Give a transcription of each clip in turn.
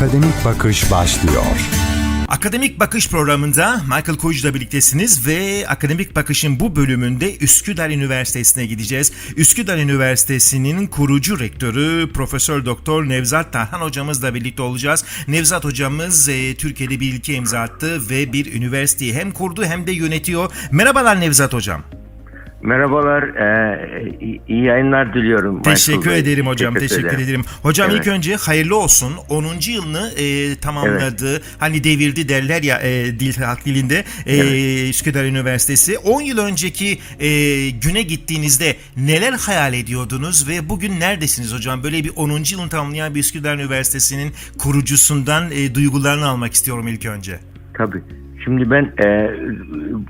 Akademik Bakış başlıyor. Akademik Bakış programında Michael Koyucu'la birliktesiniz ve Akademik Bakış'ın bu bölümünde Üsküdar Üniversitesi'ne gideceğiz. Üsküdar Üniversitesi'nin kurucu rektörü Profesör Doktor Nevzat Tarhan hocamızla birlikte olacağız. Nevzat hocamız e, Türkiye'de bir ilke imza attı ve bir üniversiteyi hem kurdu hem de yönetiyor. Merhabalar Nevzat hocam. Merhabalar, e, iyi- yayınlar diliyorum. Teşekkür Michael Bey. ederim hocam. Teşekkür, ederim. Hocam Evet. ilk önce hayırlı olsun. 10. yılını e, tamamladı. Hani devirdi derler ya e, dil halk dilinde e, Üsküdar Üniversitesi. 10 yıl önceki e, güne gittiğinizde neler hayal ediyordunuz ve bugün neredesiniz hocam? Böyle bir 10. yılını tamamlayan bir Üsküdar Üniversitesi'nin kurucusundan e, duygularını almak istiyorum ilk önce. Tabii. Şimdi ben e,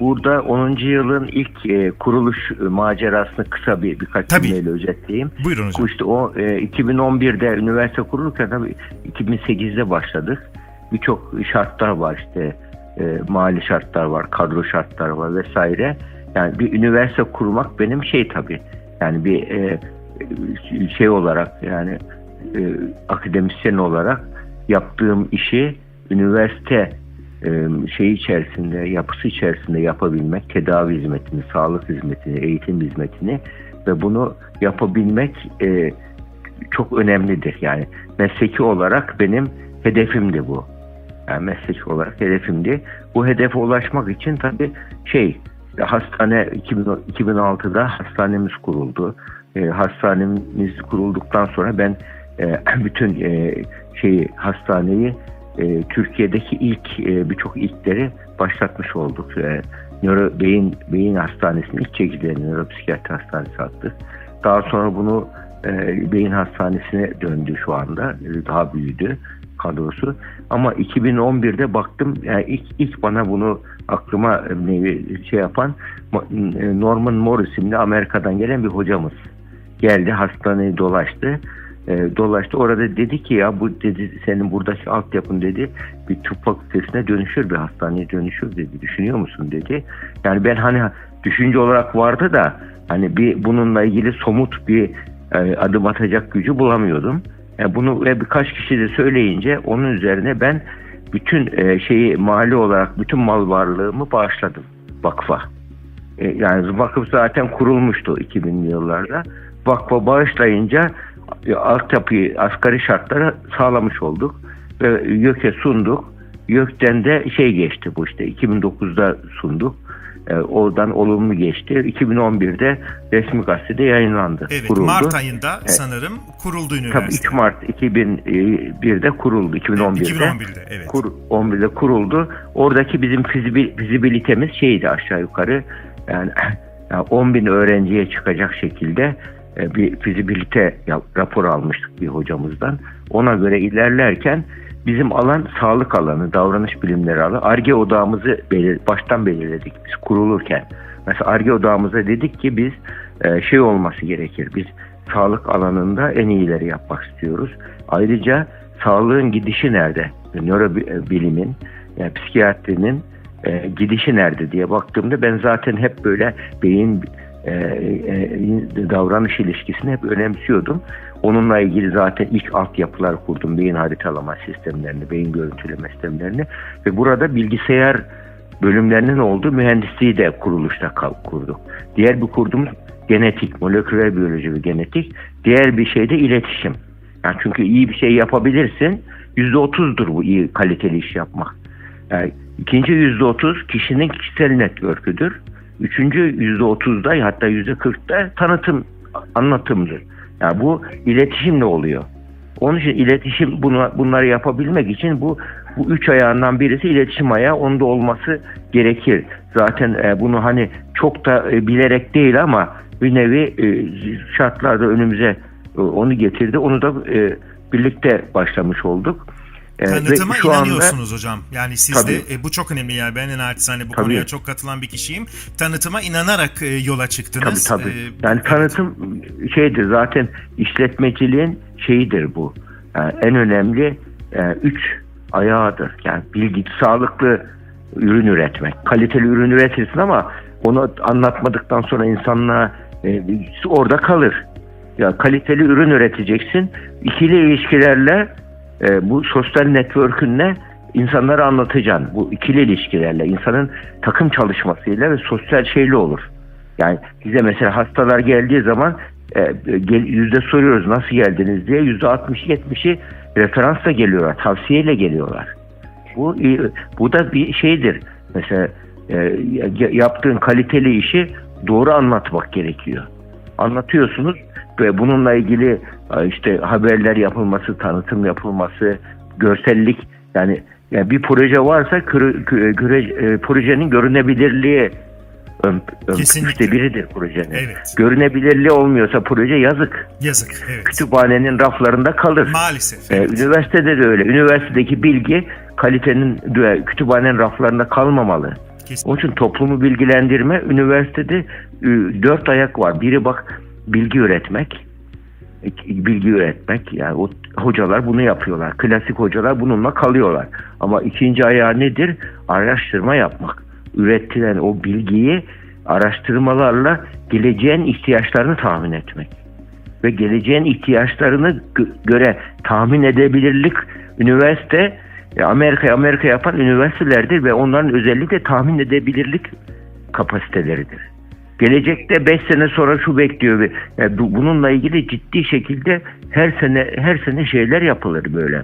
burada 10. yılın ilk e, kuruluş macerasını kısa bir birkaç Tabii. cümleyle özetleyeyim. Buyurun hocam. İşte o e, 2011'de üniversite kurulurken tabii 2008'de başladık. Birçok şartlar var işte e, mali şartlar var, kadro şartlar var vesaire. Yani bir üniversite kurmak benim şey tabii. Yani bir e, şey olarak yani e, akademisyen olarak yaptığım işi üniversite şey içerisinde, yapısı içerisinde yapabilmek, tedavi hizmetini, sağlık hizmetini, eğitim hizmetini ve bunu yapabilmek e, çok önemlidir. Yani mesleki olarak benim hedefimdi bu. Yani mesleki olarak hedefimdi. Bu hedefe ulaşmak için tabii şey hastane 2000 2006'da hastanemiz kuruldu. E, hastanemiz kurulduktan sonra ben e, bütün e, şeyi hastaneyi e, Türkiye'deki ilk e, birçok ilkleri başlatmış olduk. E, nöro beyin beyin hastanesinin ilk çekilerini nöropsikiyatri hastanesi attık. Daha sonra bunu e, beyin hastanesine döndü şu anda. E, daha büyüdü kadrosu. Ama 2011'de baktım yani ilk, ilk bana bunu aklıma nevi şey yapan e, Norman Morris isimli Amerika'dan gelen bir hocamız geldi hastaneyi dolaştı. E, dolaştı orada dedi ki ya bu dedi senin buradaki altyapın dedi bir tıp fakültesine dönüşür bir hastaneye dönüşür dedi düşünüyor musun dedi. Yani ben hani düşünce olarak vardı da hani bir bununla ilgili somut bir e, adım atacak gücü bulamıyordum. E, bunu ve birkaç kişi de söyleyince onun üzerine ben bütün e, şeyi mali olarak bütün mal varlığımı bağışladım vakfa. E, yani vakıf zaten kurulmuştu 2000'li yıllarda. Vakfa bağışlayınca altyapıyı, asgari şartları sağlamış olduk. Ve YÖK'e sunduk. YÖK'ten de şey geçti bu işte 2009'da sunduk. E, oradan olumlu geçti. 2011'de resmi gazetede yayınlandı. Evet kuruldu. Mart ayında sanırım kuruldu Tabii üniversite. 3 Mart 2001'de kuruldu. 2011'de. 2011'de evet. Kur, 11'de kuruldu. Oradaki bizim fizibil, fizibilitemiz şeydi aşağı yukarı. Yani, yani 10 bin öğrenciye çıkacak şekilde e, bir fizibilite raporu almıştık bir hocamızdan. Ona göre ilerlerken bizim alan sağlık alanı, davranış bilimleri alanı. ARGE odağımızı belir, baştan belirledik biz kurulurken. Mesela ARGE odağımıza dedik ki biz e, şey olması gerekir. Biz sağlık alanında en iyileri yapmak istiyoruz. Ayrıca sağlığın gidişi nerede? Nörobilimin, yani psikiyatrinin e, gidişi nerede diye baktığımda ben zaten hep böyle beyin e, e, davranış ilişkisini hep önemsiyordum. Onunla ilgili zaten ilk altyapılar kurdum. Beyin haritalama sistemlerini, beyin görüntüleme sistemlerini ve burada bilgisayar bölümlerinin olduğu mühendisliği de kuruluşta kurduk. Diğer bir kurduğumuz genetik, moleküler biyoloji ve genetik. Diğer bir şey de iletişim. Yani çünkü iyi bir şey yapabilirsin. Yüzde otuzdur bu iyi kaliteli iş yapmak. Yani ikinci yüzde otuz kişinin kişisel network'üdür. Üçüncü yüzde otuzda hatta yüzde kırkta tanıtım, anlatımdır. Yani bu iletişimle oluyor. Onun için iletişim bunu, bunları yapabilmek için bu bu üç ayağından birisi iletişim ayağı onda olması gerekir. Zaten e, bunu hani çok da e, bilerek değil ama bir nevi e, şartlarda önümüze e, onu getirdi. Onu da e, birlikte başlamış olduk. Ve Tanıtıma şu anda- inanıyorsunuz hocam. Yani siz Tabii. de e, bu çok önemli yani ben de naçizane bu Tabii. konuya çok katılan bir kişiyim. Tanıtıma inanarak e, yola Tabii çıktınız. tabii. E, Yani evet. tanıtım şeydir zaten işletmeciliğin şeyidir bu. Yani en önemli e, üç ayağıdır. Yani bilgi, sağlıklı ürün üretmek. Kaliteli ürün üretirsin ama onu anlatmadıktan sonra insanlığa e, orada kalır. Ya kaliteli ürün üreteceksin. İkili ilişkilerle e, bu sosyal network'ünle insanlara anlatacaksın. Bu ikili ilişkilerle, insanın takım çalışmasıyla ve sosyal şeyle olur. Yani bize mesela hastalar geldiği zaman e, yüzde soruyoruz nasıl geldiniz diye yüzde 60-70'i referansla geliyorlar, tavsiyeyle geliyorlar. Bu e, bu da bir şeydir. Mesela e, ya- yaptığın kaliteli işi doğru anlatmak gerekiyor. Anlatıyorsunuz ve bununla ilgili e, işte haberler yapılması, tanıtım yapılması, görsellik yani, yani bir proje varsa kü- küre- e, projenin görünebilirliği ön, ön Kesinlikle. üçte biridir projenin. Evet. Görünebilirliği olmuyorsa proje yazık. Yazık. Evet. Kütüphanenin raflarında kalır. Maalesef. Ee, evet. üniversitede de öyle. Üniversitedeki bilgi kalitenin kütüphanenin raflarında kalmamalı. Kesin- Onun için toplumu bilgilendirme üniversitede e, dört ayak var. Biri bak bilgi üretmek. Bilgi üretmek. Yani o hocalar bunu yapıyorlar. Klasik hocalar bununla kalıyorlar. Ama ikinci ayağı nedir? Araştırma yapmak. Üretilen o bilgiyi araştırmalarla geleceğin ihtiyaçlarını tahmin etmek ve geleceğin ihtiyaçlarını gö- göre tahmin edebilirlik üniversite e, Amerika Amerika yapan üniversitelerdir ve onların özelliği de tahmin edebilirlik kapasiteleridir. Gelecekte 5 sene sonra şu bekliyor yani bu- bununla ilgili ciddi şekilde her sene her sene şeyler yapılır böyle.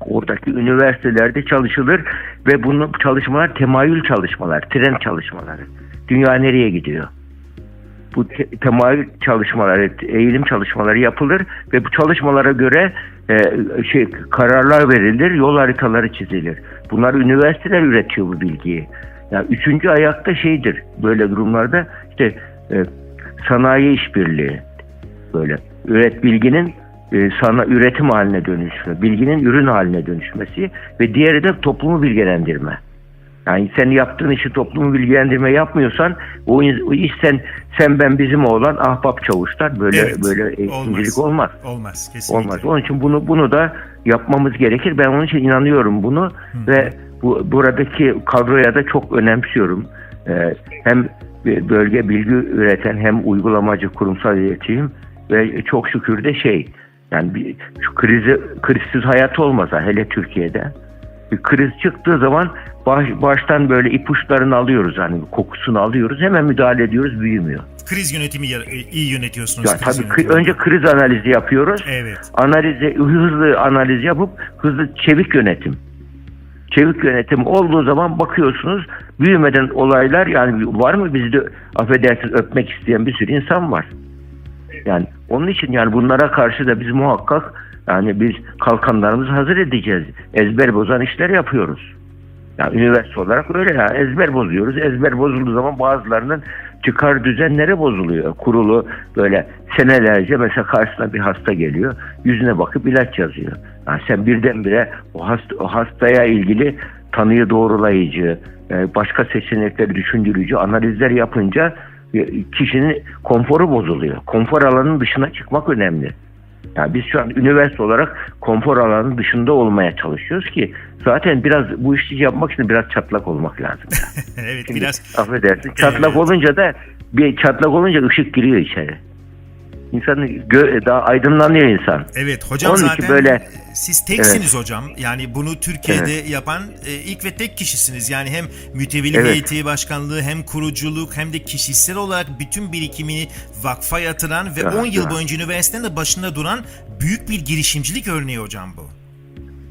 Oradaki üniversitelerde çalışılır ve bunu çalışmalar temayül çalışmalar, trend çalışmaları. Dünya nereye gidiyor? bu te- temayül çalışmaları, eğilim çalışmaları yapılır ve bu çalışmalara göre e, şey kararlar verilir, yol haritaları çizilir. Bunlar üniversiteler üretiyor bu bilgiyi. Yani üçüncü ayakta şeydir böyle durumlarda işte e, sanayi işbirliği böyle üret bilginin e, sana üretim haline dönüşmesi, bilginin ürün haline dönüşmesi ve diğeri de toplumu bilgilendirme. Yani sen yaptığın işi toplumu bilgilendirme yapmıyorsan o, o iş sen sen ben bizim oğlan ahbap çavuşlar böyle Evet, böyle eğitimcilik olmaz. Olmaz. Kesinlikle. Olmaz. Onun için bunu bunu da yapmamız gerekir. Ben onun için inanıyorum bunu ve bu buradaki kadroya da çok önemsiyorum. Ee, hem bölge bilgi üreten hem uygulamacı kurumsal iletişim ve çok şükür de şey yani bir, şu krizi krizsiz hayat olmasa hele Türkiye'de bir kriz çıktığı zaman baş, baştan böyle ipuçlarını alıyoruz hani kokusunu alıyoruz hemen müdahale ediyoruz büyümüyor. Kriz yönetimi ya- e, iyi yönetiyorsunuz. Kriz tabii yönetimi. önce kriz analizi yapıyoruz Evet. analizi hızlı analiz yapıp hızlı çevik yönetim. Çevik yönetim olduğu zaman bakıyorsunuz büyümeden olaylar yani var mı bizde affedersiniz öpmek isteyen bir sürü insan var. Yani onun için yani bunlara karşı da biz muhakkak yani biz kalkanlarımızı hazır edeceğiz. Ezber bozan işler yapıyoruz. Yani üniversite olarak öyle ya ezber bozuyoruz. Ezber bozulduğu zaman bazılarının çıkar düzenleri bozuluyor. Kurulu böyle senelerce mesela karşısına bir hasta geliyor. Yüzüne bakıp ilaç yazıyor. Yani sen birdenbire o, hasta, o hastaya ilgili tanıyı doğrulayıcı, e, başka seçenekleri düşündürücü analizler yapınca e, kişinin konforu bozuluyor. Konfor alanının dışına çıkmak önemli. Yani biz şu an üniversite olarak konfor alanının dışında olmaya çalışıyoruz ki zaten biraz bu işi yapmak için biraz çatlak olmak lazım. evet Şimdi, biraz affedersin. Çatlak Evet. olunca da bir çatlak olunca ışık giriyor içeri. İnsanın gö- daha aydınlanıyor insan. Evet hocam Onun zaten böyle- siz teksiniz hocam. Yani bunu Türkiye'de yapan e, ilk ve tek kişisiniz. Yani hem mütevili Evet. heyeti başkanlığı hem kuruculuk hem de kişisel olarak bütün birikimini vakfa yatıran ve Ya, 10 yıl ya. boyunca üniversitenin de başında duran büyük bir girişimcilik örneği hocam bu.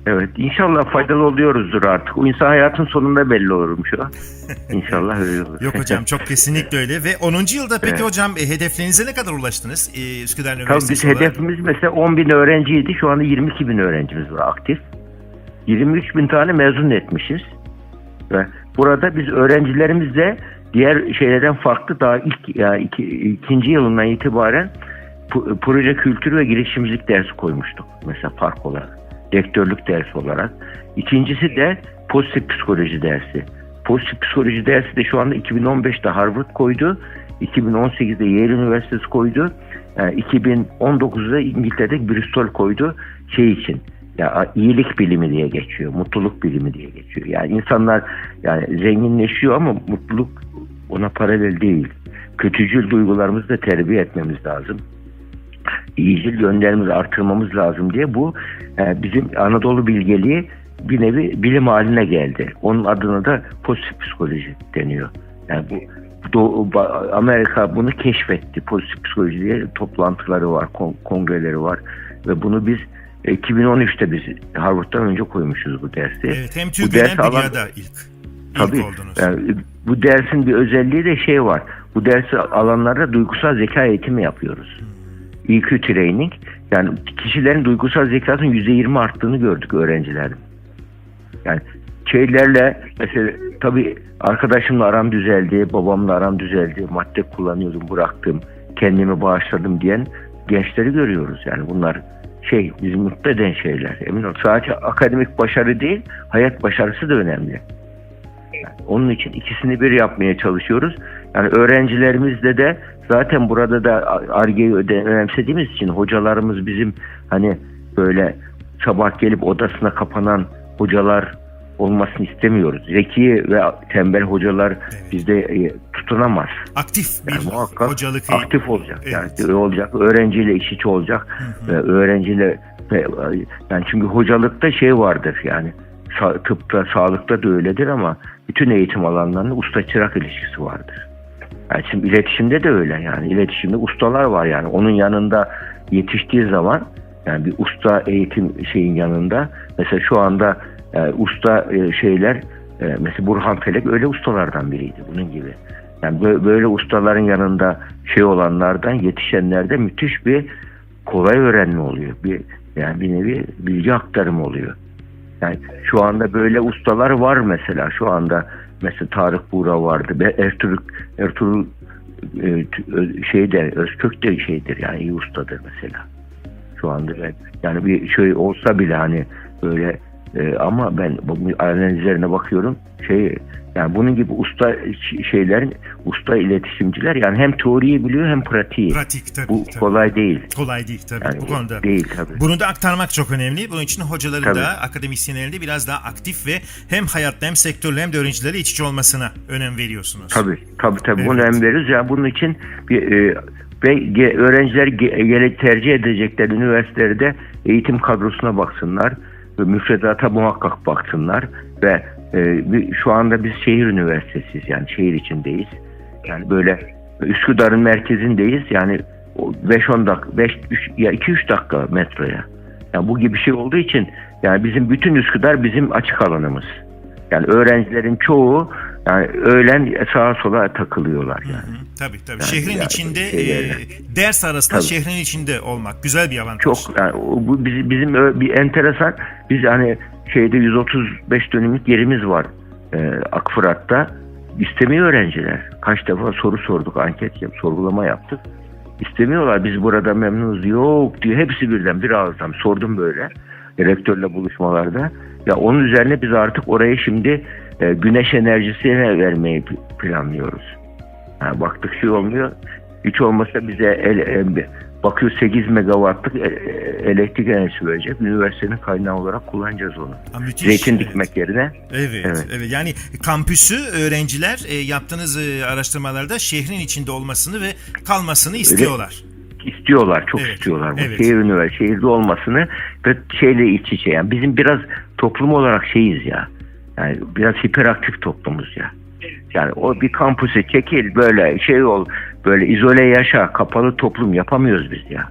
Evet inşallah faydalı oluyoruzdur artık. O insan hayatın sonunda belli olurmuş o. İnşallah öyle olur. Yok hocam çok kesinlikle öyle ve 10. yılda peki Evet. hocam e, hedeflerinize ne kadar ulaştınız e, Üsküdar Tabii biz Üniversitesi olarak? hedefimiz mesela 10 bin öğrenciydi. Şu anda 22 bin öğrencimiz var aktif. 23 bin tane mezun etmişiz. Ve burada biz öğrencilerimizle diğer şeylerden farklı daha ilk yani iki, ikinci yılından itibaren proje kültürü ve girişimcilik dersi koymuştuk. Mesela fark olarak. Rektörlük dersi olarak. İkincisi de pozitif psikoloji dersi. Pozitif psikoloji dersi de şu anda 2015'te Harvard koydu. 2018'de Yale Üniversitesi koydu. Yani 2019'da İngiltere'de Bristol koydu şey için. Ya iyilik bilimi diye geçiyor, mutluluk bilimi diye geçiyor. Yani insanlar yani zenginleşiyor ama mutluluk ona paralel değil. Kötücül duygularımızı da terbiye etmemiz lazım. İyicil yönlerimizi artırmamız lazım diye bu e, bizim Anadolu bilgeliği bir nevi bilim haline geldi. Onun adına da pozitif psikoloji deniyor. Yani bu Doğu, Amerika bunu keşfetti. Pozitif psikoloji diye toplantıları var, kon- kongreleri var ve bunu biz e, 2013'te biz Harvard'dan önce koymuşuz bu dersi. Evet, hem Bu ders alan- dünyada ilk. Tabii. İlk oldunuz. Yani bu dersin bir özelliği de şey var. Bu dersi alanlarda duygusal zeka eğitimi yapıyoruz. EQ training. Yani kişilerin duygusal zekasının %20 arttığını gördük öğrencilerin. Yani şeylerle mesela tabii arkadaşımla aram düzeldi, babamla aram düzeldi, madde kullanıyordum, bıraktım, kendimi bağışladım diyen gençleri görüyoruz. Yani bunlar şey bizi mutlu eden şeyler. Emin ol sadece akademik başarı değil, hayat başarısı da önemli. Onun için ikisini bir yapmaya çalışıyoruz. Yani öğrencilerimizde de zaten burada da argeyi önemsediğimiz için hocalarımız bizim hani böyle sabah gelip odasına kapanan hocalar olmasını istemiyoruz. Zeki ve tembel hocalar bizde e, tutunamaz. Aktif bir Yani muhakkak hocalık. aktif olacak. Evet. Yani olacak. Öğrenciyle iç içe olacak. Ve öğrenciyle ve- yani çünkü hocalıkta şey vardır yani tıpta, sağlıkta da öyledir ama bütün eğitim alanlarında usta çırak ilişkisi vardır. Yani şimdi iletişimde de öyle yani iletişimde ustalar var yani onun yanında yetiştiği zaman yani bir usta eğitim şeyin yanında mesela şu anda e, usta e, şeyler e, mesela Burhan Felek öyle ustalardan biriydi bunun gibi. Yani bö- böyle ustaların yanında şey olanlardan yetişenlerde müthiş bir kolay öğrenme oluyor. Bir yani bir nevi bilgi aktarımı oluyor. Yani şu anda böyle ustalar var mesela. Şu anda mesela Tarık Buğra vardı. Ve Ertuğrul, Ertuğrul e, şeyde Özkök de şeydir yani iyi ustadır mesela. Şu anda ben yani bir şey olsa bile hani böyle e, ama ben bu analizlerine bakıyorum şey yani bunun gibi usta şeylerin usta iletişimciler yani hem teoriyi biliyor hem pratiği. Pratik tabii. Bu tabii. kolay değil. Kolay değil tabii Yani bu konuda. değil tabii. Bunu da aktarmak çok önemli. Bunun için hocaların Tabii. da akademisyenlerin de biraz daha aktif ve hem hayatta hem sektörle hem de öğrencilerle iç içe olmasına önem veriyorsunuz. Tabii tabii tabii bunu Evet. önem veririz. Yani bunun için bir e, ve öğrenciler ge- gele- tercih edecekler üniversitelerde eğitim kadrosuna baksınlar. Müfredata muhakkak baksınlar ve e, şu anda biz şehir üniversitesiyiz yani şehir içindeyiz. Yani böyle Üsküdar'ın merkezindeyiz. Yani o 5-10 dakika 5 ya 2-3 dakika metroya. Yani bu gibi şey olduğu için yani bizim bütün Üsküdar bizim açık alanımız. Yani öğrencilerin çoğu yani öğlen sağa sola takılıyorlar yani. Hı, Tabii tabii. Şehrin yani içinde şeylerle. e, ders arasında Tabii. şehrin içinde olmak güzel bir avantaj. Çok yani bu bizim, bizim bir enteresan biz hani şeyde 135 dönümlük yerimiz var e, Akfırat'ta istemiyor öğrenciler. Kaç defa soru sorduk, anket yap, sorgulama yaptık. İstemiyorlar. Biz burada memnunuz. Yok diyor. Hepsi birden bir ağızdan. Sordum böyle rektörle buluşmalarda. Ya onun üzerine biz artık oraya şimdi e, güneş enerjisine vermeyi planlıyoruz. Ha, baktık şey olmuyor. Hiç olmasa bize el, el- bakıyor 8 megawattlık e- e- elektrik enerjisi verecek. Üniversitenin kaynağı olarak kullanacağız onu. Ha, müthiş. Zeytin Evet. dikmek yerine. Evet, evet, Evet. Yani kampüsü öğrenciler e, yaptığınız e, araştırmalarda şehrin içinde olmasını ve kalmasını istiyorlar. istiyorlar, çok Evet, istiyorlar. Bu evet. şehir üniversite, şehirde olmasını ve şeyle iç içe. Yani bizim biraz toplum olarak şeyiz ya. Yani biraz hiperaktif toplumuz ya. Yani o bir kampüse çekil böyle şey ol böyle izole yaşa kapalı toplum yapamıyoruz biz ya.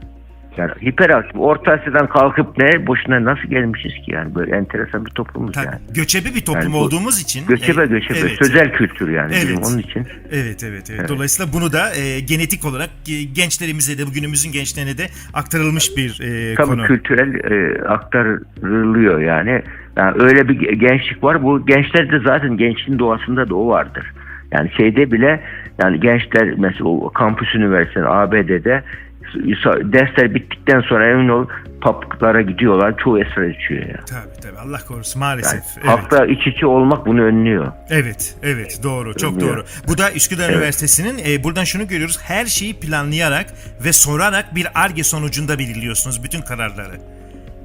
Yani hiperaktif Orta Asya'dan kalkıp ne boşuna nasıl gelmişiz ki yani böyle enteresan bir toplumuz Tabii, yani. göçebe bir toplum Yani bu- olduğumuz için. Göçebe e, göçebe evet. sözel kültür yani bizim Evet. onun için. Evet, evet, evet. Dolayısıyla bunu da e, genetik olarak e, gençlerimize de bugünümüzün gençlerine de aktarılmış bir e, Tabii konu. kültürel e, aktarılıyor yani. yani. Öyle bir gençlik var. Bu gençler de zaten gençliğin doğasında da o vardır. Yani şeyde bile yani gençler mesela o kampüs üniversitesi ABD'de dersler bittikten sonra emin ol publara gidiyorlar. Çoğu esrar içiyor ya. Tabii tabii. Allah korusun Yani maalesef. evet. halkla iç içe olmak bunu önlüyor. Evet, evet doğru, çok Bilmiyorum. doğru. Bu da Üsküdar Evet. Üniversitesi'nin e, buradan şunu görüyoruz. Her şeyi planlayarak ve sorarak bir ARGE sonucunda belirliyorsunuz bütün kararları.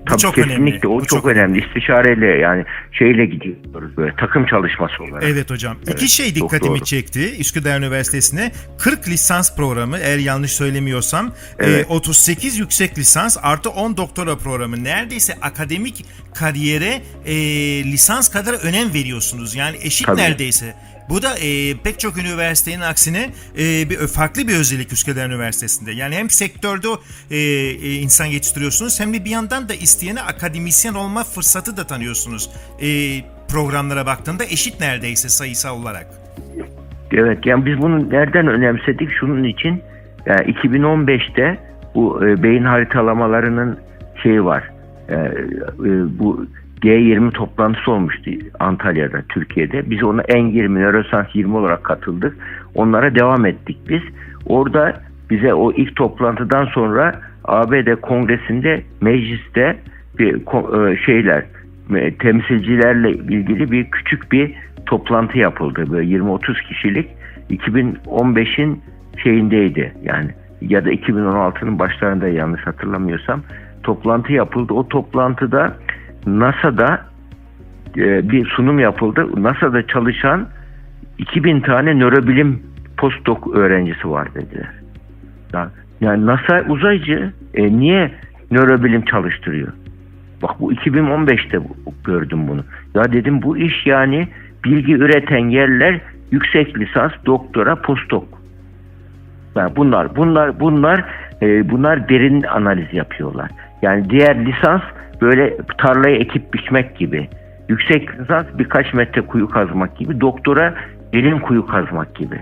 Tabii çok kesinlikle önemli. o Bu çok, önemli. İstişareyle yani şeyle gidiyoruz böyle takım çalışması olarak. Evet hocam. İki şey çok dikkatimi doğru. çekti. Üsküdar Üniversitesi'ne 40 lisans programı eğer yanlış söylemiyorsam Evet. e, 38 yüksek lisans artı 10 doktora programı. Neredeyse akademik kariyere e, lisans kadar önem veriyorsunuz. Yani eşit Tabii. neredeyse. Bu da e, pek çok üniversitenin aksine e, bir farklı bir özellik Üsküdar Üniversitesi'nde. Yani hem sektörde e, e, insan yetiştiriyorsunuz hem de bir yandan da isteyene akademisyen olma fırsatı da tanıyorsunuz. E, programlara baktığında eşit neredeyse sayısal olarak. Evet yani biz bunu nereden önemsedik? Şunun için yani 2015'te bu e, beyin haritalamalarının şeyi var. E, e, bu G20 toplantısı olmuştu Antalya'da, Türkiye'de. Biz ona N20, Neuroscience 20 olarak katıldık. Onlara devam ettik biz. Orada bize o ilk toplantıdan sonra ABD kongresinde mecliste bir e, şeyler e, temsilcilerle ilgili bir küçük bir toplantı yapıldı. Böyle 20-30 kişilik 2015'in şeyindeydi yani ya da 2016'nın başlarında yanlış hatırlamıyorsam toplantı yapıldı. O toplantıda NASA'da e, bir sunum yapıldı. NASA'da çalışan 2000 tane nörobilim postdoc öğrencisi var dediler. Ya- Yani NASA uzaycı e, niye nörobilim çalıştırıyor? Bak bu 2015'te bu- gördüm bunu. Ya dedim bu iş yani bilgi üreten yerler yüksek lisans, doktora, postdoc. Yani bunlar bunlar bunlar e, bunlar derin analiz yapıyorlar. Yani diğer lisans böyle tarlayı ekip biçmek gibi. Yüksek lisans birkaç metre kuyu kazmak gibi. Doktora derin kuyu kazmak gibi.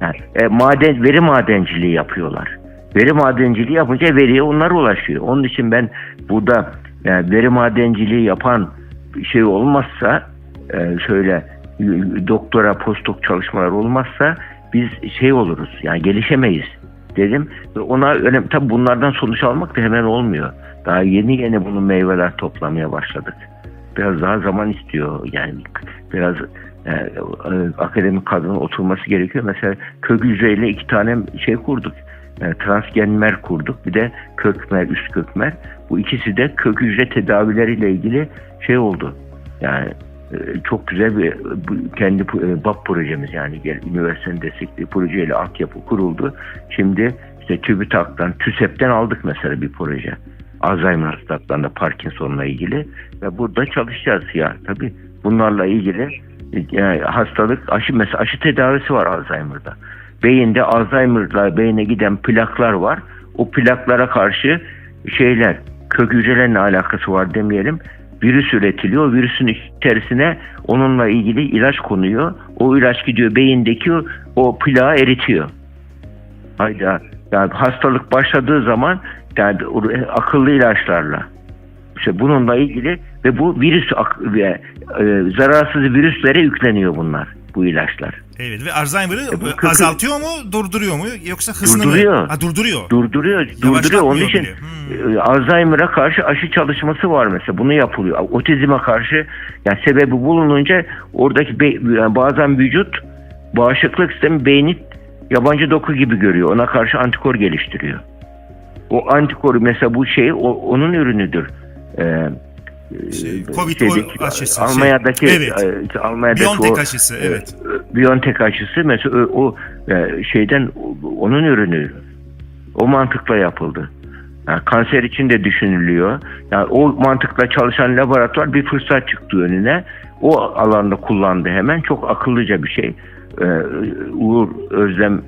Yani, e, maden veri madenciliği yapıyorlar. Veri madenciliği yapınca veriye onlar ulaşıyor. Onun için ben burada yani veri madenciliği yapan şey olmazsa e, şöyle e, doktora postdoc çalışmalar olmazsa biz şey oluruz yani gelişemeyiz dedim. Ona önem tabi bunlardan sonuç almak da hemen olmuyor. Daha yeni yeni bunun meyveler toplamaya başladık. Biraz daha zaman istiyor yani biraz e, e, akademik kadronun oturması gerekiyor. Mesela kök hücreyle iki tane şey kurduk. E, transgenmer kurduk. Bir de kökmer, üst kökmer. Bu ikisi de kök hücre tedavileriyle ilgili şey oldu. Yani çok güzel bir kendi BAP projemiz yani üniversitenin destekli projeyle altyapı kuruldu. Şimdi işte TÜBİTAK'tan, TÜSEP'ten aldık mesela bir proje. Alzheimer hastalıklarında Parkinson'la ilgili ve burada çalışacağız ya tabii bunlarla ilgili e, yani hastalık aşı mesela aşı tedavisi var Alzheimer'da. Beyinde Alzheimer'la beyne giden plaklar var. O plaklara karşı şeyler kök hücrelerle alakası var demeyelim. Virüs üretiliyor. Virüsün içerisine onunla ilgili ilaç konuyor. O ilaç gidiyor beyindeki o plağı eritiyor. Hayda. Yani hastalık başladığı zaman yani akıllı ilaçlarla işte bununla ilgili ve bu virüs ve e, zararsız virüslere yükleniyor bunlar bu ilaçlar. Evet ve Alzheimer'ı E e, kırk- azaltıyor mu, durduruyor mu yoksa hızını Durduruyor. mı? Ha, durduruyor. Durduruyor, durduruyor. Onun için. Hmm. e, Alzheimer'a karşı aşı çalışması var mesela. Bunu yapılıyor. Otizme karşı yani sebebi bulununca oradaki be- yani bazen vücut bağışıklık sistemi beyni yabancı doku gibi görüyor. Ona karşı antikor geliştiriyor. O antikor mesela bu şey o- onun ürünüdür. Ee, Şey, Covid şeydeki, aşısı. Almanya'daki şey. Evet. e, Almanya'daki Biontech o, aşısı, e, evet. Biontech aşısı mesela o, o, e, şeyden onun ürünü o mantıkla yapıldı. Yani kanser için de düşünülüyor. Yani o mantıkla çalışan laboratuvar bir fırsat çıktı önüne. O alanda kullandı hemen. Çok akıllıca bir şey. Ee, Uğur Özlem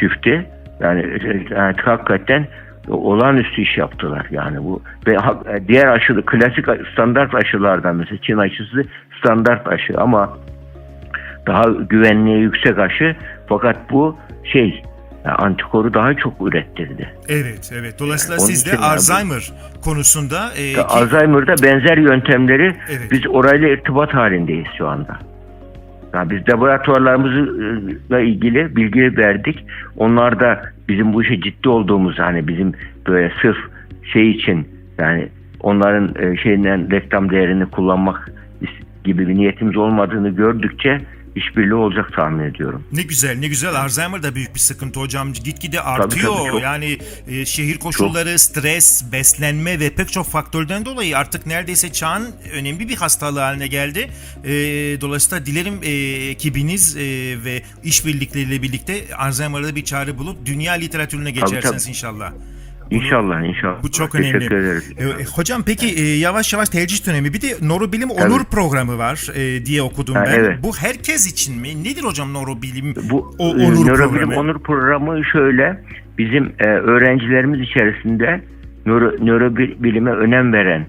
çifti yani, yani hakikaten olağanüstü iş yaptılar yani bu ve diğer aşı klasik standart aşılardan mesela Çin aşısı standart aşı ama daha güvenliği yüksek aşı fakat bu şey yani antikoru daha çok ürettirdi. Evet, evet. Dolayısıyla Onun siz de yani bu- Alzheimer konusunda e, ki- Alzheimer'da benzer yöntemleri Evet. biz orayla irtibat halindeyiz şu anda. Yani biz laboratuvarlarımızla ilgili bilgi verdik. Onlar da bizim bu işe ciddi olduğumuz hani bizim böyle sırf şey için yani onların e, şeyinden reklam değerini kullanmak gibi bir niyetimiz olmadığını gördükçe işbirliği olacak tahmin ediyorum. Ne güzel ne güzel Alzheimer da büyük bir sıkıntı hocam gitgide artıyor tabii, çok. yani e, şehir koşulları stres beslenme ve pek çok faktörden dolayı artık neredeyse çağın önemli bir hastalığı haline geldi E, dolayısıyla dilerim e, ekibiniz e, ve işbirlikleriyle birlikte Alzheimer'da bir çare bulup dünya literatürüne geçersiniz tabii. inşallah. İnşallah inşallah. Bu çok Teşekkür önemli. ederiz. E, hocam peki e, yavaş yavaş tercih dönemi bir de Nörobilim Evet. Onur programı var e, diye okudum Ha, ben. evet. Bu herkes için mi? Nedir hocam Nörobilim Bu o, e, Onur nörobilim programı? onur programı şöyle bizim e, öğrencilerimiz içerisinde nöro, nörobilime önem veren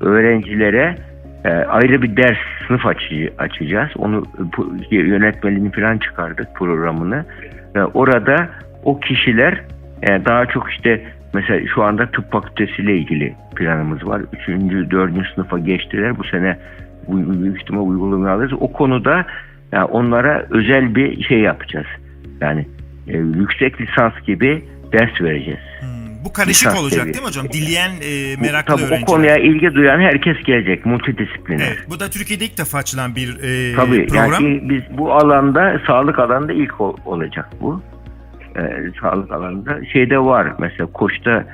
öğrencilere e, ayrı bir ders sınıf açı, açacağız. Onu yönetmeliğini falan çıkardık programını. E, orada o kişiler e, daha çok işte mesela şu anda tıp fakültesiyle ilgili planımız var. Üçüncü, dördüncü sınıfa geçtiler. Bu sene bu- büyük ihtimal uygulamaya alırız. O konuda yani onlara özel bir şey yapacağız. Yani e, yüksek lisans gibi ders vereceğiz. Hmm, bu karışık lisans olacak seviye. değil mi hocam? Dileyen e, Bu- meraklı Tabii öğrenciler. o konuya ilgi duyan herkes gelecek. Multidisipliner. Evet, bu da Türkiye'de ilk defa açılan bir e, Tabii program. yani biz bu alanda sağlık alanında ilk ol- olacak bu. Ee, sağlık alanında şeyde var mesela koçta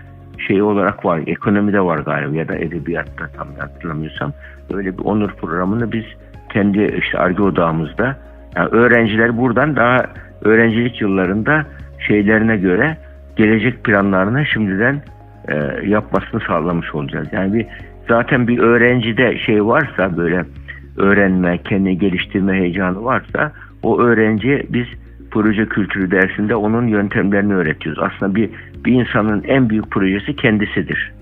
şey olarak var ekonomide var galiba ya da edebiyatta tam hatırlamıyorsam öyle bir onur programını biz kendi işte arge odağımızda yani öğrenciler buradan daha öğrencilik yıllarında şeylerine göre gelecek planlarını şimdiden e, yapmasını sağlamış olacağız. Yani bir zaten bir öğrencide şey varsa böyle öğrenme, kendini geliştirme heyecanı varsa o öğrenciye biz proje kültürü dersinde onun yöntemlerini öğretiyoruz. Aslında bir bir insanın en büyük projesi kendisidir.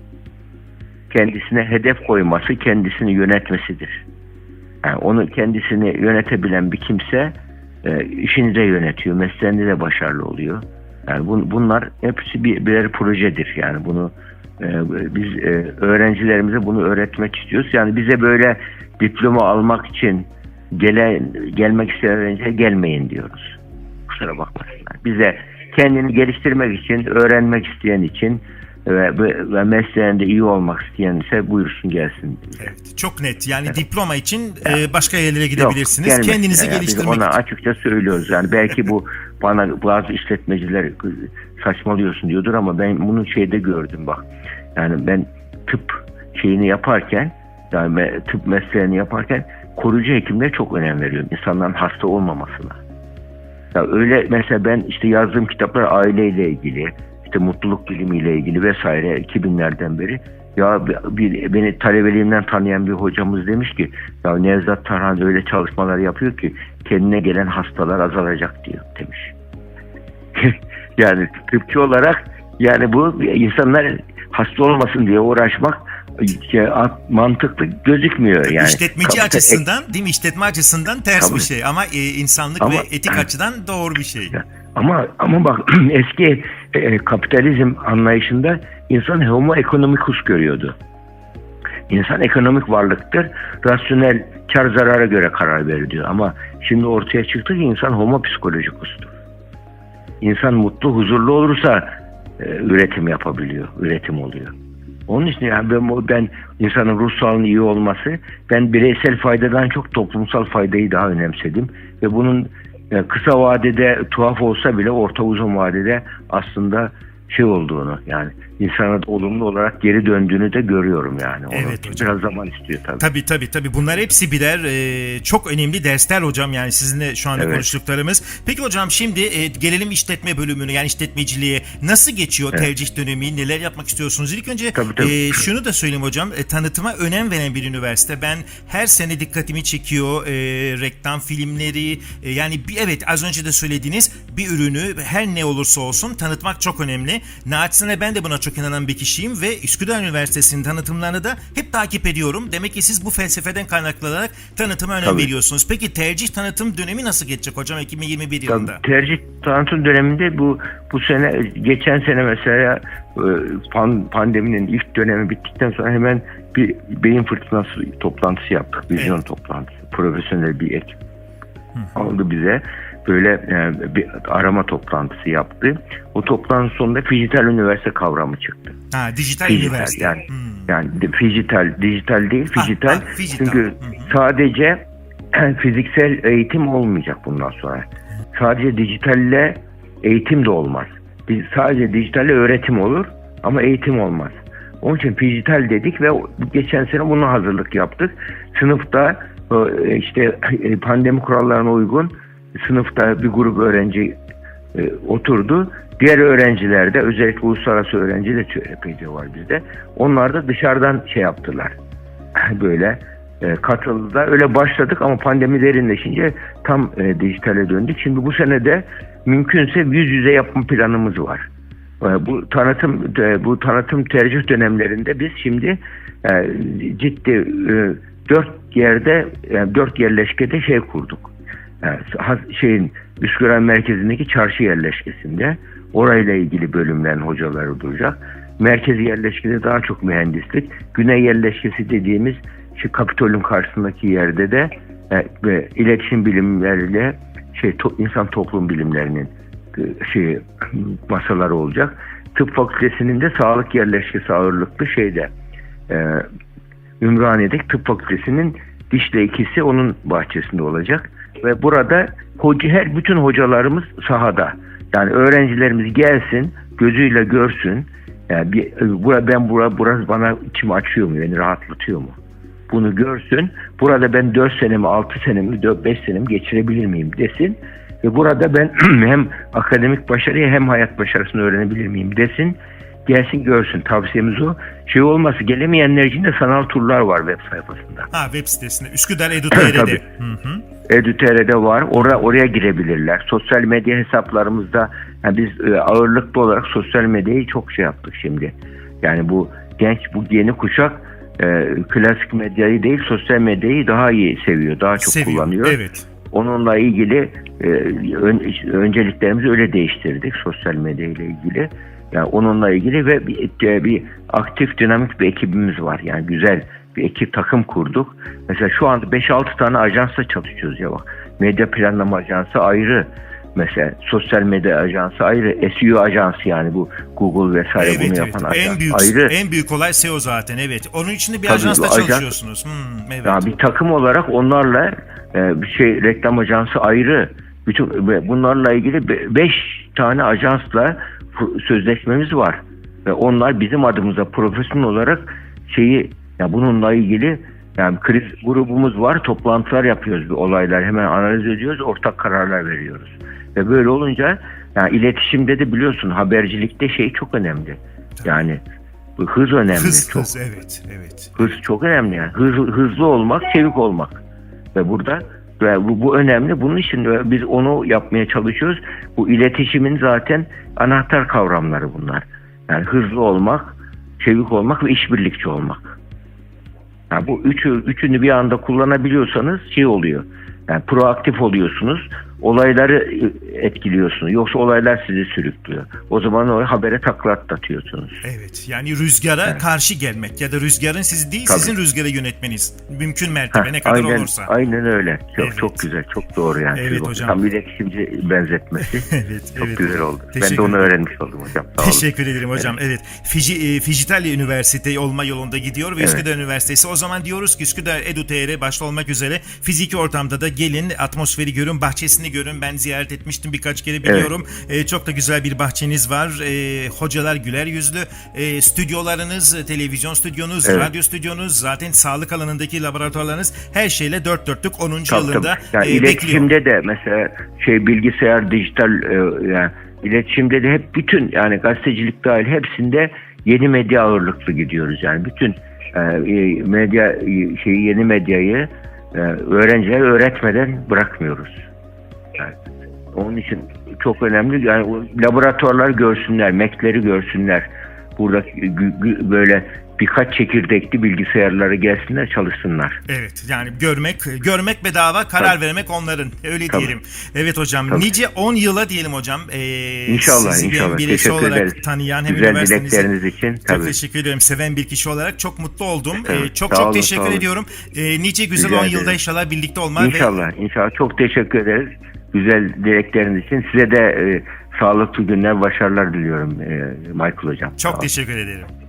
Kendisine hedef koyması, kendisini yönetmesidir. Yani onu kendisini yönetebilen bir kimse e, işini de yönetiyor, mesleğinde de başarılı oluyor. Yani bun, bunlar hepsi bir, birer projedir. Yani bunu e, biz e, öğrencilerimize bunu öğretmek istiyoruz. Yani bize böyle diploma almak için gele, gelmek isteyen öğrenciye gelmeyin diyoruz. Kusura bakmasınlar. Bize kendini geliştirmek için, öğrenmek isteyen için ve, ve, mesleğinde iyi olmak isteyen ise buyursun gelsin. Evet, çok net. Yani diploma için e, başka yerlere gidebilirsiniz. Yok. Kendinizi Yani biz geliştirmek Ona için. açıkça söylüyoruz. Yani belki bu bana bazı işletmeciler saçmalıyorsun diyordur ama ben bunu şeyde gördüm bak. Yani ben tıp şeyini yaparken yani tıp mesleğini yaparken koruyucu hekimlere çok önem veriyorum. İnsanların hasta olmamasına. Ya öyle mesela ben işte yazdığım kitaplar aileyle ilgili, işte mutluluk bilimiyle ilgili vesaire 2000'lerden beri ya bir, beni talebeliğimden tanıyan bir hocamız demiş ki ya Nevzat Tarhan öyle çalışmalar yapıyor ki kendine gelen hastalar azalacak diyor demiş. yani tıpçı olarak yani bu insanlar hasta olmasın diye uğraşmak mantıklı gözükmüyor yani. İşletmeci Kapita- açısından, değil mi? İşletme açısından ters Tabii. bir şey ama e, insanlık Ama- ve etik açıdan doğru bir şey. Ama ama bak eski e, kapitalizm anlayışında insan homo economicus görüyordu. İnsan ekonomik varlıktır. Rasyonel kar zarara göre karar verir diyor. Ama şimdi ortaya çıktı ki insan homo psikolojicus'tur. İnsan mutlu, huzurlu olursa e, üretim yapabiliyor, üretim oluyor. Onun için yani ben, ben insanın ruh iyi olması, ben bireysel faydadan çok toplumsal faydayı daha önemsedim. Ve bunun e, kısa vadede tuhaf olsa bile orta uzun vadede aslında şey olduğunu yani insana olumlu olarak geri döndüğünü de görüyorum yani. Onu Evet hocam. Biraz zaman istiyor tabii. Tabii tabii tabii. Bunlar hepsi birer e, çok önemli dersler hocam yani sizinle şu anda Evet. konuştuklarımız. Peki hocam şimdi e, gelelim işletme bölümüne yani işletmeciliğe. Nasıl geçiyor tercih dönemi? Neler yapmak istiyorsunuz? İlk önce Tabii, tabii. e, şunu da söyleyeyim hocam. E, tanıtıma önem veren bir üniversite. Ben her sene dikkatimi çekiyor. E, reklam filmleri e, yani bir, evet az önce de söylediğiniz bir ürünü her ne olursa olsun tanıtmak çok önemli. Naçizane ben de buna çok inanan bir kişiyim ve Üsküdar Üniversitesi'nin tanıtımlarını da hep takip ediyorum. Demek ki siz bu felsefeden kaynaklanarak tanıtıma önem Tabii. veriyorsunuz. Peki tercih tanıtım dönemi nasıl geçecek hocam 2021 yılında? Tabii, tercih tanıtım döneminde bu bu sene geçen sene mesela e, pan- pandeminin ilk dönemi bittikten sonra hemen bir beyin fırtınası toplantısı yaptık. Vizyon Evet. toplantısı. Profesyonel bir ekip aldı bize. Böyle e, bir arama toplantısı yaptı. O toplantı sonunda dijital üniversite kavramı çıktı. Ha, dijital Dijital üniversite. yani Hmm. yani dijital dijital değil dijital. ha. Çünkü hı. sadece fiziksel eğitim olmayacak bundan sonra. Sadece dijitalle eğitim de olmaz. Biz sadece dijitalle öğretim olur ama eğitim olmaz. Onun için dijital dedik ve geçen sene buna hazırlık yaptık. Sınıfta e, işte e, pandemi kurallarına uygun sınıfta bir grup öğrenci e, oturdu. Diğer öğrenciler de özellikle uluslararası öğrenci de epeyce var bizde. Onlar da dışarıdan şey yaptılar. Böyle e, katıldılar. Öyle başladık ama pandemi derinleşince tam e, dijitale döndük. Şimdi bu sene de mümkünse yüz yüze yapma planımız var. E, bu tanıtım e, bu tanıtım tercih dönemlerinde biz şimdi e, ciddi e, dört yerde yani dört yerleşkede şey kurduk. Şeyin Üsküdar merkezindeki çarşı yerleşkesinde orayla ilgili bölümlerin hocaları duracak. Merkezi yerleşkede daha çok mühendislik. Güney yerleşkesi dediğimiz şu Kapitol'ün karşısındaki yerde de e, iletişim bilimleriyle şey to- insan toplum bilimlerinin e, şey masaları olacak. Tıp fakültesinin de sağlık yerleşkesi ağırlıklı şeyde e, Ümraniye'deki tıp fakültesinin dişle ikisi onun bahçesinde olacak ve burada hoca her bütün hocalarımız sahada. Yani öğrencilerimiz gelsin, gözüyle görsün. Yani bir, bura, ben bura, burası bana içimi açıyor mu, beni rahatlatıyor mu? Bunu görsün. Burada ben 4 senemi, 6 senemi, 5 senemi geçirebilir miyim desin. Ve burada ben hem akademik başarıyı hem hayat başarısını öğrenebilir miyim desin. Gelsin görsün. Tavsiyemiz o. Şey olması gelemeyenler için de sanal turlar var web sayfasında. Ha web sitesinde Üsküdar Edu.tr'de. Tabii. Hı hı. Edu.tr'de var. Oraya, oraya girebilirler. Sosyal medya hesaplarımızda yani biz e, ağırlıklı olarak sosyal medyayı çok şey yaptık şimdi. Yani bu genç, bu yeni kuşak e, klasik medyayı değil sosyal medyayı daha iyi seviyor. Daha çok Seviyor. kullanıyor. Evet. Onunla ilgili e, ön- önceliklerimizi öyle değiştirdik sosyal medya ile ilgili. Yani onunla ilgili ve bir, e, bir aktif dinamik bir ekibimiz var. Yani güzel bir ekip takım kurduk. Mesela şu anda 5-6 tane ajansla çalışıyoruz ya bak. Medya planlama ajansı ayrı. Mesela sosyal medya ajansı ayrı. SEO ajansı yani bu Google vesaire Evet, bunu evet. yapan ajans En büyük ayrı. en büyük olay SEO zaten evet. Onun için de bir Tabii, ajansla ajans- çalışıyorsunuz. Hmm, evet. Ya bir takım olarak onlarla e, bir şey reklam ajansı ayrı. Bütün bunlarla ilgili 5 tane ajansla sözleşmemiz var. Ve onlar bizim adımıza profesyonel olarak şeyi ya bununla ilgili yani kriz grubumuz var. Toplantılar yapıyoruz. Bir olaylar hemen analiz ediyoruz. Ortak kararlar veriyoruz. Ve böyle olunca yani iletişimde de biliyorsun habercilikte şey çok önemli. Yani hız önemli. Hız, çok. hız evet, evet. Hız çok önemli yani. Hız, hızlı olmak, çevik olmak. Ve burada ve bu, bu önemli. Bunun için biz onu yapmaya çalışıyoruz. Bu iletişimin zaten anahtar kavramları bunlar. Yani hızlı olmak, çevik olmak ve işbirlikçi olmak. Yani bu üçü, üçünü bir anda kullanabiliyorsanız şey oluyor. Yani proaktif oluyorsunuz. Olayları etkiliyorsunuz. Yoksa olaylar sizi sürüklüyor. O zaman o habere takla atlatıyorsunuz. Evet. Yani rüzgara karşı gelmek ya da rüzgarın sizi değil Tabii. sizin rüzgarı yönetmeniz. Mümkün mertebe Heh, ne kadar aynen, olursa. Aynen öyle. Çok Evet. çok güzel, çok doğru yani. Evet Çok- hocam. Tam iletişimci benzetmesi. Evet, çok evet. güzel oldu. Ben Teşekkür de onu öğrenmiş oldum hocam. Sağ olun. Teşekkür ederim hocam. Evet. Fiji, e, Fijital Üniversite olma yolunda gidiyor ve Evet. Üsküdar Üniversitesi. O zaman diyoruz ki Üsküdar Edu.tr başta olmak üzere fiziki ortamda da gelin, atmosferi görün, bahçesini görün. Ben ziyaret etmiştim birkaç kere biliyorum. E, çok da güzel bir bahçeniz var. E, hocalar güler yüzlü. E, stüdyolarınız, televizyon stüdyonuz, Evet. radyo stüdyonuz, zaten sağlık alanındaki laboratuvarlarınız her şeyle dört dörtlük 10. Tabii, yılında. Yani e, bekliyor. iletişimde de mesela şey bilgisayar, dijital e, yani iletişimde de hep bütün yani gazetecilik dahil hepsinde yeni medya ağırlıklı gidiyoruz. Yani bütün e, e, medya e, şeyi yeni medyayı e, öğretmeden bırakmıyoruz. Onun için çok önemli. Yani o laboratuvarlar görsünler, mekleri görsünler. Burada böyle birkaç çekirdekli bilgisayarları gelsinler çalışsınlar. Evet yani görmek görmek bedava karar Tabii. vermek onların öyle Tabii. diyelim. Evet hocam Tabii. nice 10 yıla diyelim hocam. Ee, İnşallah sizi inşallah. birisi Teşekkür olarak ederiz. tanıyan hem Güzel dilekleriniz için. çok Tabii. teşekkür ediyorum. Seven bir kişi olarak çok mutlu oldum. Ee, çok sağ çok olun, teşekkür ediyorum. Ee, nice güzel Rica 10 yılda inşallah birlikte olmak ve İnşallah, inşallah. Çok teşekkür ederiz. Güzel dilekleriniz için. Size de e, sağlıklı günler, başarılar diliyorum e, Michael Hocam. Çok teşekkür ederim.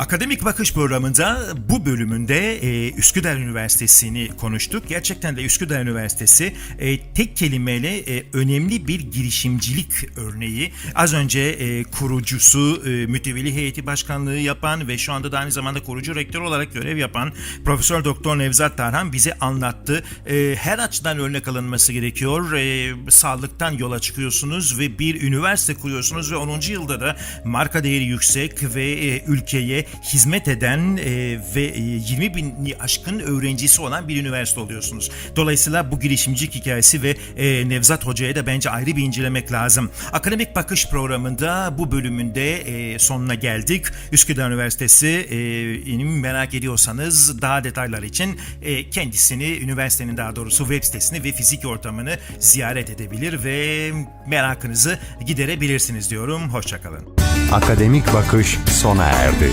Akademik Bakış programında bu bölümünde e, Üsküdar Üniversitesi'ni konuştuk. Gerçekten de Üsküdar Üniversitesi e, tek kelimeyle e, önemli bir girişimcilik örneği. Az önce e, kurucusu, e, mütevelli heyeti başkanlığı yapan ve şu anda da aynı zamanda kurucu rektör olarak görev yapan Profesör Doktor Nevzat Tarhan bize anlattı. E, her açıdan örnek alınması gerekiyor. E, sağlıktan yola çıkıyorsunuz ve bir üniversite kuruyorsunuz ve 10. yılda da marka değeri yüksek ve e, ülkeye hizmet eden e, ve e, 20 bini aşkın öğrencisi olan bir üniversite oluyorsunuz. Dolayısıyla bu girişimcilik hikayesi ve e, Nevzat Hoca'ya da bence ayrı bir incelemek lazım. Akademik Bakış programında bu bölümünde e, sonuna geldik. Üsküdar Üniversitesi e, merak ediyorsanız daha detaylar için e, kendisini, üniversitenin daha doğrusu web sitesini ve fizik ortamını ziyaret edebilir ve merakınızı giderebilirsiniz diyorum. Hoşçakalın. Akademik Bakış sona erdi.